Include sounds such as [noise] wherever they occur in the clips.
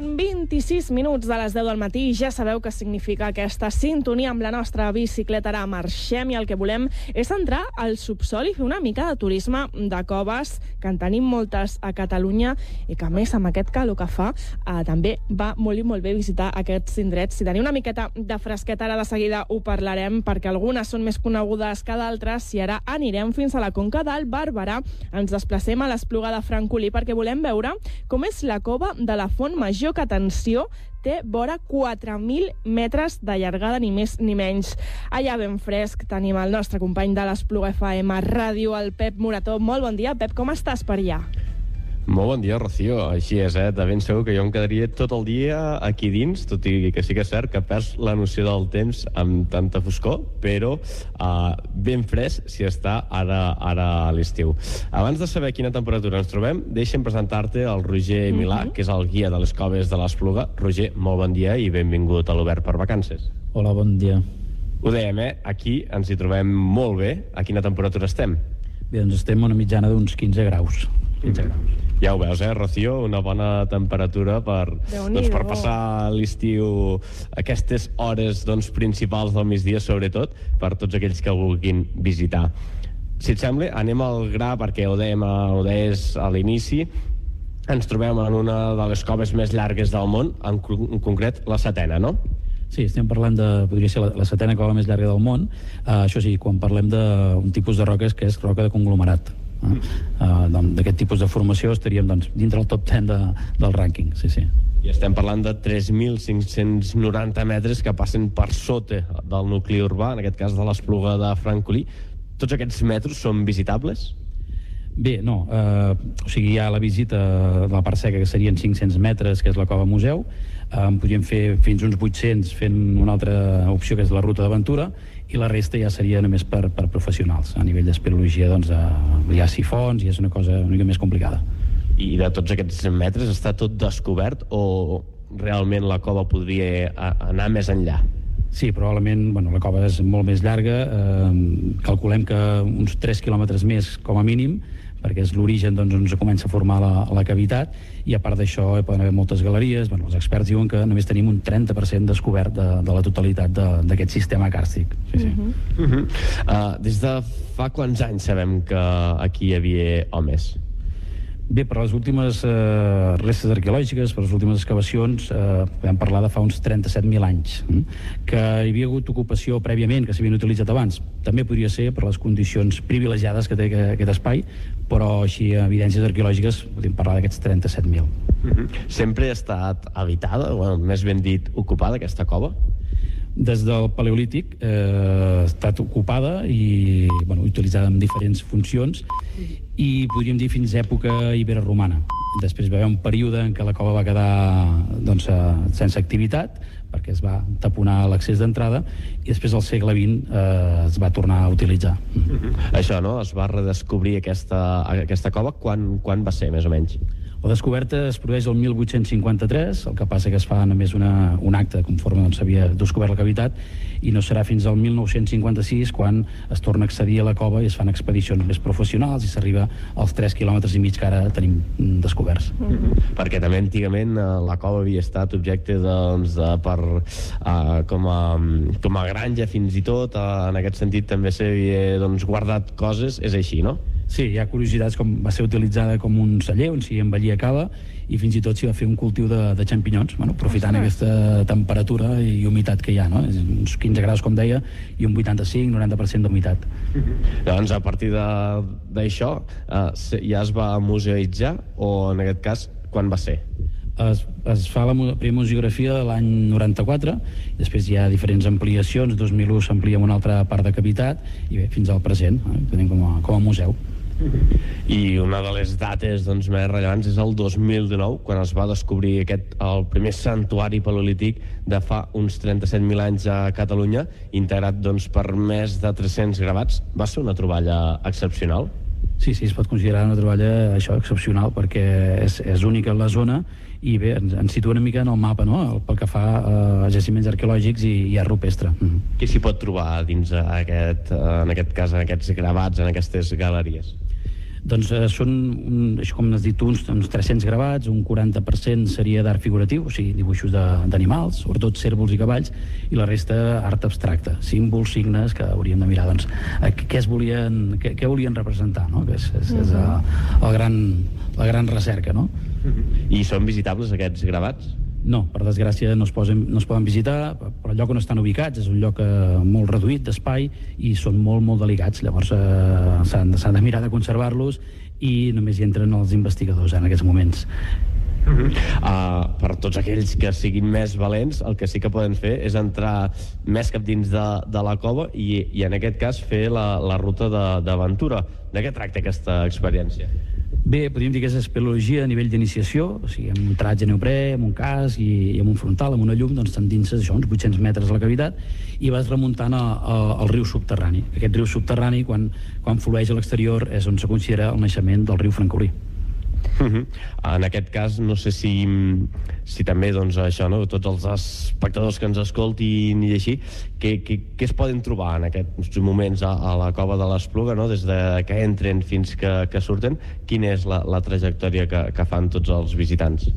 i 6 minuts de les 10 del matí i ja sabeu que significa aquesta sintonia amb la nostra bicicleta. Ara marxem i el que volem és entrar al subsol i fer una mica de turisme de coves, que en tenim moltes a Catalunya i que, a més, amb aquest calor que fa, eh, també va molt i molt bé visitar aquests indrets. Si teniu una miqueta de fresqueta, ara de seguida ho parlarem, perquè algunes són més conegudes que d'altres, i ara anirem fins a la Conca del Barberà. Ens desplacem a l'Espluga de Francolí perquè volem veure com és la cova de la Font Major, que, atenció, té vora 4.000 metres de llargada, ni més ni menys. Allà ben fresc tenim el nostre company de l'Espluga FM Ràdio, el Pep Morató. Molt bon dia, Pep, com estàs per allà? Molt bon dia, Rocío. Així és, eh? De ben segur que jo em quedaria tot el dia aquí dins, tot i que sí que és cert que perds la noció del temps amb tanta foscor, però uh, ben fresc si està ara, ara a l'estiu. Abans de saber quina temperatura ens trobem, deixa'm presentar-te el Roger Milà, mm -hmm. que és el guia de les coves de l'Espluga. Roger, molt bon dia i benvingut a l'Obert per Vacances. Hola, bon dia. Ho dèiem, eh? Aquí ens hi trobem molt bé. A quina temperatura estem? Bé, doncs estem a una mitjana d'uns 15 graus. 15 graus. Ja ho veus, eh, Rocío? Una bona temperatura per, doncs, per passar l'estiu aquestes hores doncs, principals del migdia, sobretot, per tots aquells que vulguin visitar. Si et sembla, anem al gra, perquè ho dèiem, ho deies a l'inici, ens trobem en una de les coves més llargues del món, en, en concret la setena, no? Sí, estem parlant de, podria ser la, la setena cova més llarga del món. Uh, això sí, quan parlem d'un tipus de roques que és roca de conglomerat. Uh, D'aquest tipus de formació estaríem doncs, dintre el top 10 de, del rànquing, sí, sí. I estem parlant de 3.590 metres que passen per sota del nucli urbà, en aquest cas de l'Espluga de Francolí. Tots aquests metres són visitables? Bé, no. Eh, o sigui, hi ha la visita de la part seca, que serien 500 metres, que és la cova museu. Eh, en podríem fer fins uns 800 fent una altra opció, que és la ruta d'aventura, i la resta ja seria només per, per professionals. A nivell d'espeleologia, doncs, eh, hi ha sifons i és una cosa una mica més complicada. I de tots aquests metres està tot descobert o realment la cova podria anar més enllà? Sí, probablement bueno, la cova és molt més llarga, eh, calculem que uns 3 quilòmetres més com a mínim, perquè és l'origen doncs, on es comença a formar la, la cavitat, i a part d'això hi poden haver moltes galeries. Bueno, els experts diuen que només tenim un 30% descobert de, de la totalitat d'aquest sistema càrstic. Sí, sí. Uh -huh. Uh -huh. Uh, des de fa quants anys sabem que aquí hi havia homes? Bé, per les últimes eh, restes arqueològiques, per les últimes excavacions, eh, vam parlar de fa uns 37.000 anys, eh? que hi havia hagut ocupació prèviament, que s'havien utilitzat abans. També podria ser per les condicions privilegiades que té aquest espai, però així evidències arqueològiques podem parlar d'aquests 37.000. Mm -hmm. Sempre ha estat habitada, o més ben dit, ocupada aquesta cova? Des del Paleolític eh, ha estat ocupada i bueno, utilitzada en diferents funcions i podríem dir fins a època ibero-romana. Després va haver un període en què la cova va quedar doncs, eh, sense activitat perquè es va taponar l'accés d'entrada i després al segle XX eh, es va tornar a utilitzar. Mm -hmm. Això, no? Es va redescobrir aquesta, aquesta cova quan, quan va ser, més o menys? La descoberta es produeix el 1853, el que passa que es fa només una, un acte conforme doncs, s'havia descobert la cavitat i no serà fins al 1956 quan es torna a accedir a la cova i es fan expedicions més professionals i s'arriba als 3 quilòmetres i mig que ara tenim descoberts. Mm -hmm. Perquè també antigament eh, la cova havia estat objecte doncs, de, per, uh, com, a, com a granja fins i tot, uh, en aquest sentit també s'havia doncs, guardat coses, és així, no? Sí, hi ha curiositats com va ser utilitzada com un celler on s'hi envellia cava i fins i tot s'hi va fer un cultiu de, de xampinyons, bueno, aprofitant Ostres. aquesta temperatura i humitat que hi ha, no? uns 15 graus, com deia, i un 85-90% d'humitat. Mm -hmm. Doncs a partir d'això eh, ja es va museïtzar o en aquest cas quan va ser? es, es fa la primera museografia l'any 94 i després hi ha diferents ampliacions 2001 s'amplia en una altra part de cavitat i bé, fins al present eh, tenim com a, com a museu i una de les dates doncs, més rellevants és el 2019, quan es va descobrir aquest, el primer santuari paleolític de fa uns 37.000 anys a Catalunya, integrat doncs, per més de 300 gravats. Va ser una troballa excepcional? Sí, sí, es pot considerar una troballa això excepcional perquè és, és única en la zona i bé, ens, ens situa una mica en el mapa no? pel que fa a jaciments arqueològics i, i art rupestre. Mm -hmm. Què s'hi pot trobar dins aquest, en aquest cas, en aquests gravats, en aquestes galeries? Doncs eh, són, un, això com has dit tu, uns, uns 300 gravats, un 40% seria d'art figuratiu, o sigui, dibuixos d'animals, sobretot cèrvols i cavalls, i la resta art abstracte, símbols, signes, que hauríem de mirar doncs, a què, es volien, què, què volien representar, no? que és, és, és el, el gran, la gran recerca. No? I són visitables aquests gravats? No, per desgràcia no es, posen, no es poden visitar, però el lloc on estan ubicats és un lloc eh, molt reduït d'espai i són molt, molt delicats. Llavors eh, s'han de mirar de conservar-los i només hi entren els investigadors en aquests moments. Uh -huh. uh, per tots aquells que siguin més valents, el que sí que poden fer és entrar més cap dins de, de la cova i, i en aquest cas fer la, la ruta d'aventura. De, de què tracta aquesta experiència? Bé, podríem dir que és espeleologia a nivell d'iniciació, o sigui, amb un tratge neoprè, amb un casc i, i amb un frontal, amb una llum, doncs t'endinses això, uns 800 metres a la cavitat i vas remuntant al riu subterrani. Aquest riu subterrani, quan, quan flueix a l'exterior, és on se considera el naixement del riu Francolí. Uh -huh. En aquest cas, no sé si, si també doncs, això, no? tots els espectadors que ens escoltin i així, què, què, què es poden trobar en aquests moments a, a la cova de l'Espluga, no? des de que entren fins que, que surten? Quina és la, la trajectòria que, que fan tots els visitants?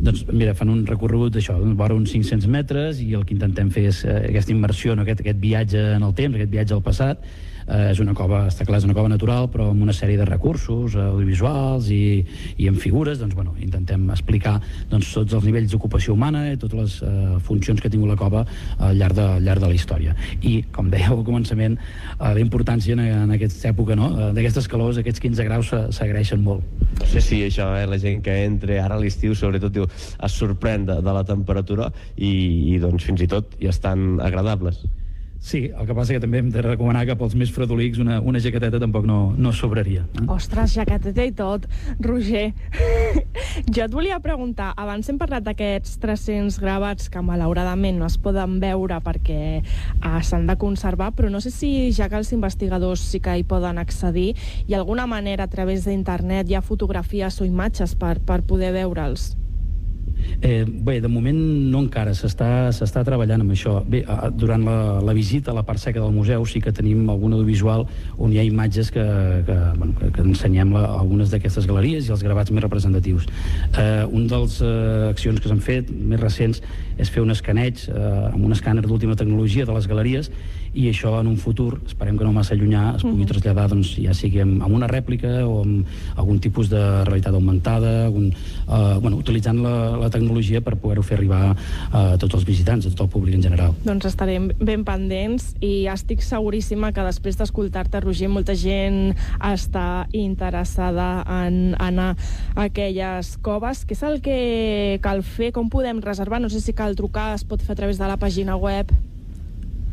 Doncs mira, fan un recorregut d'això, vora uns 500 metres i el que intentem fer és eh, aquesta immersió, no? aquest, aquest viatge en el temps, aquest viatge al passat, eh, és una cova, està clar, és una cova natural, però amb una sèrie de recursos eh, audiovisuals i, i amb figures, doncs, bueno, intentem explicar doncs, tots els nivells d'ocupació humana i totes les eh, funcions que ha tingut la cova al llarg de, al llarg de la història. I, com deia al començament, eh, la importància en, en aquesta època, no? Eh, d'aquestes calors, aquests 15 graus s'agraeixen molt. No sé si això, eh, la gent que entra ara a l'estiu, sobretot, diu, es sorprèn de, de la temperatura i, i doncs, fins i tot hi estan agradables. Sí, el que passa que també hem de recomanar que pels més fredolics una, una jaqueteta tampoc no, no sobraria. Eh? Ostres, jaqueteta i tot. Roger, [laughs] jo et volia preguntar, abans hem parlat d'aquests 300 gravats que malauradament no es poden veure perquè eh, s'han de conservar, però no sé si ja que els investigadors sí que hi poden accedir, i alguna manera a través d'internet hi ha fotografies o imatges per, per poder veure'ls. Eh, bé, de moment no encara, s'està treballant amb això. Bé, durant la, la visita a la part seca del museu sí que tenim algun audiovisual on hi ha imatges que, que, bueno, que, que ensenyem la, algunes d'aquestes galeries i els gravats més representatius. Eh, un dels eh, accions que s'han fet més recents és fer un escaneig eh, amb un escàner d'última tecnologia de les galeries i això en un futur, esperem que no massa llunyà, es pugui traslladar doncs, ja sigui amb, amb una rèplica o amb algun tipus de realitat augmentada, algun, eh, bueno, utilitzant la, la tecnologia per poder-ho fer arribar a tots els visitants, a tot el públic en general. Doncs estarem ben pendents i estic seguríssima que després d'escoltar-te, Roger, molta gent està interessada en anar a aquelles coves. Què és el que cal fer? Com podem reservar? No sé si cal trucar, es pot fer a través de la pàgina web.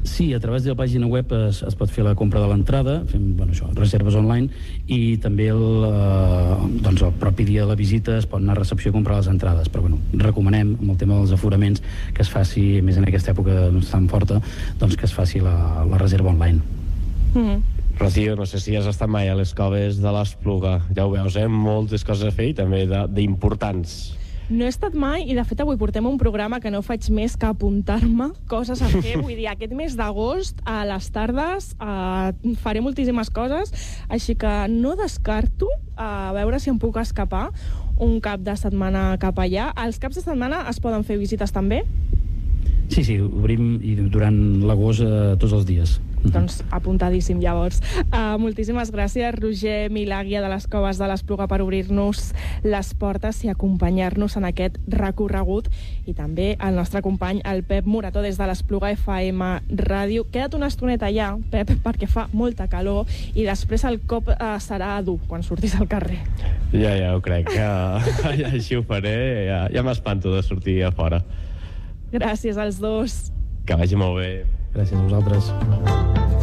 Sí, a través de la pàgina web es, es pot fer la compra de l'entrada, fem bueno, això, reserves online, i també el, eh, doncs el propi dia de la visita es pot anar a recepció a comprar les entrades. Però bueno, recomanem, amb el tema dels aforaments, que es faci, més en aquesta època doncs, tan forta, doncs que es faci la, la reserva online. Mm -hmm. Rocío, no sé si has estat mai a les coves de l'Espluga. Ja ho veus, eh? Moltes coses a fer i també d'importants. No he estat mai i, de fet, avui portem un programa que no faig més que apuntar-me coses a fer. [laughs] Vull dir, aquest mes d'agost, a les tardes, eh, faré moltíssimes coses, així que no descarto a veure si em puc escapar un cap de setmana cap allà. Els caps de setmana es poden fer visites també? Sí, sí, obrim i durant l'agost eh, tots els dies. Doncs apuntadíssim, llavors. Uh, moltíssimes gràcies, Roger Milàguia de les Coves de l'Espluga, per obrir-nos les portes i acompanyar-nos en aquest recorregut. I també el nostre company, el Pep Morató, des de l'Espluga FM Ràdio. Queda't una estoneta allà, Pep, perquè fa molta calor i després el cop uh, serà dur quan sortis al carrer. Ja, ja ho crec. Ja, [laughs] ja així ho faré. Ja, ja m'espanto de sortir a fora. Gràcies als dos. Que vagi molt bé. Gràcies a vosaltres.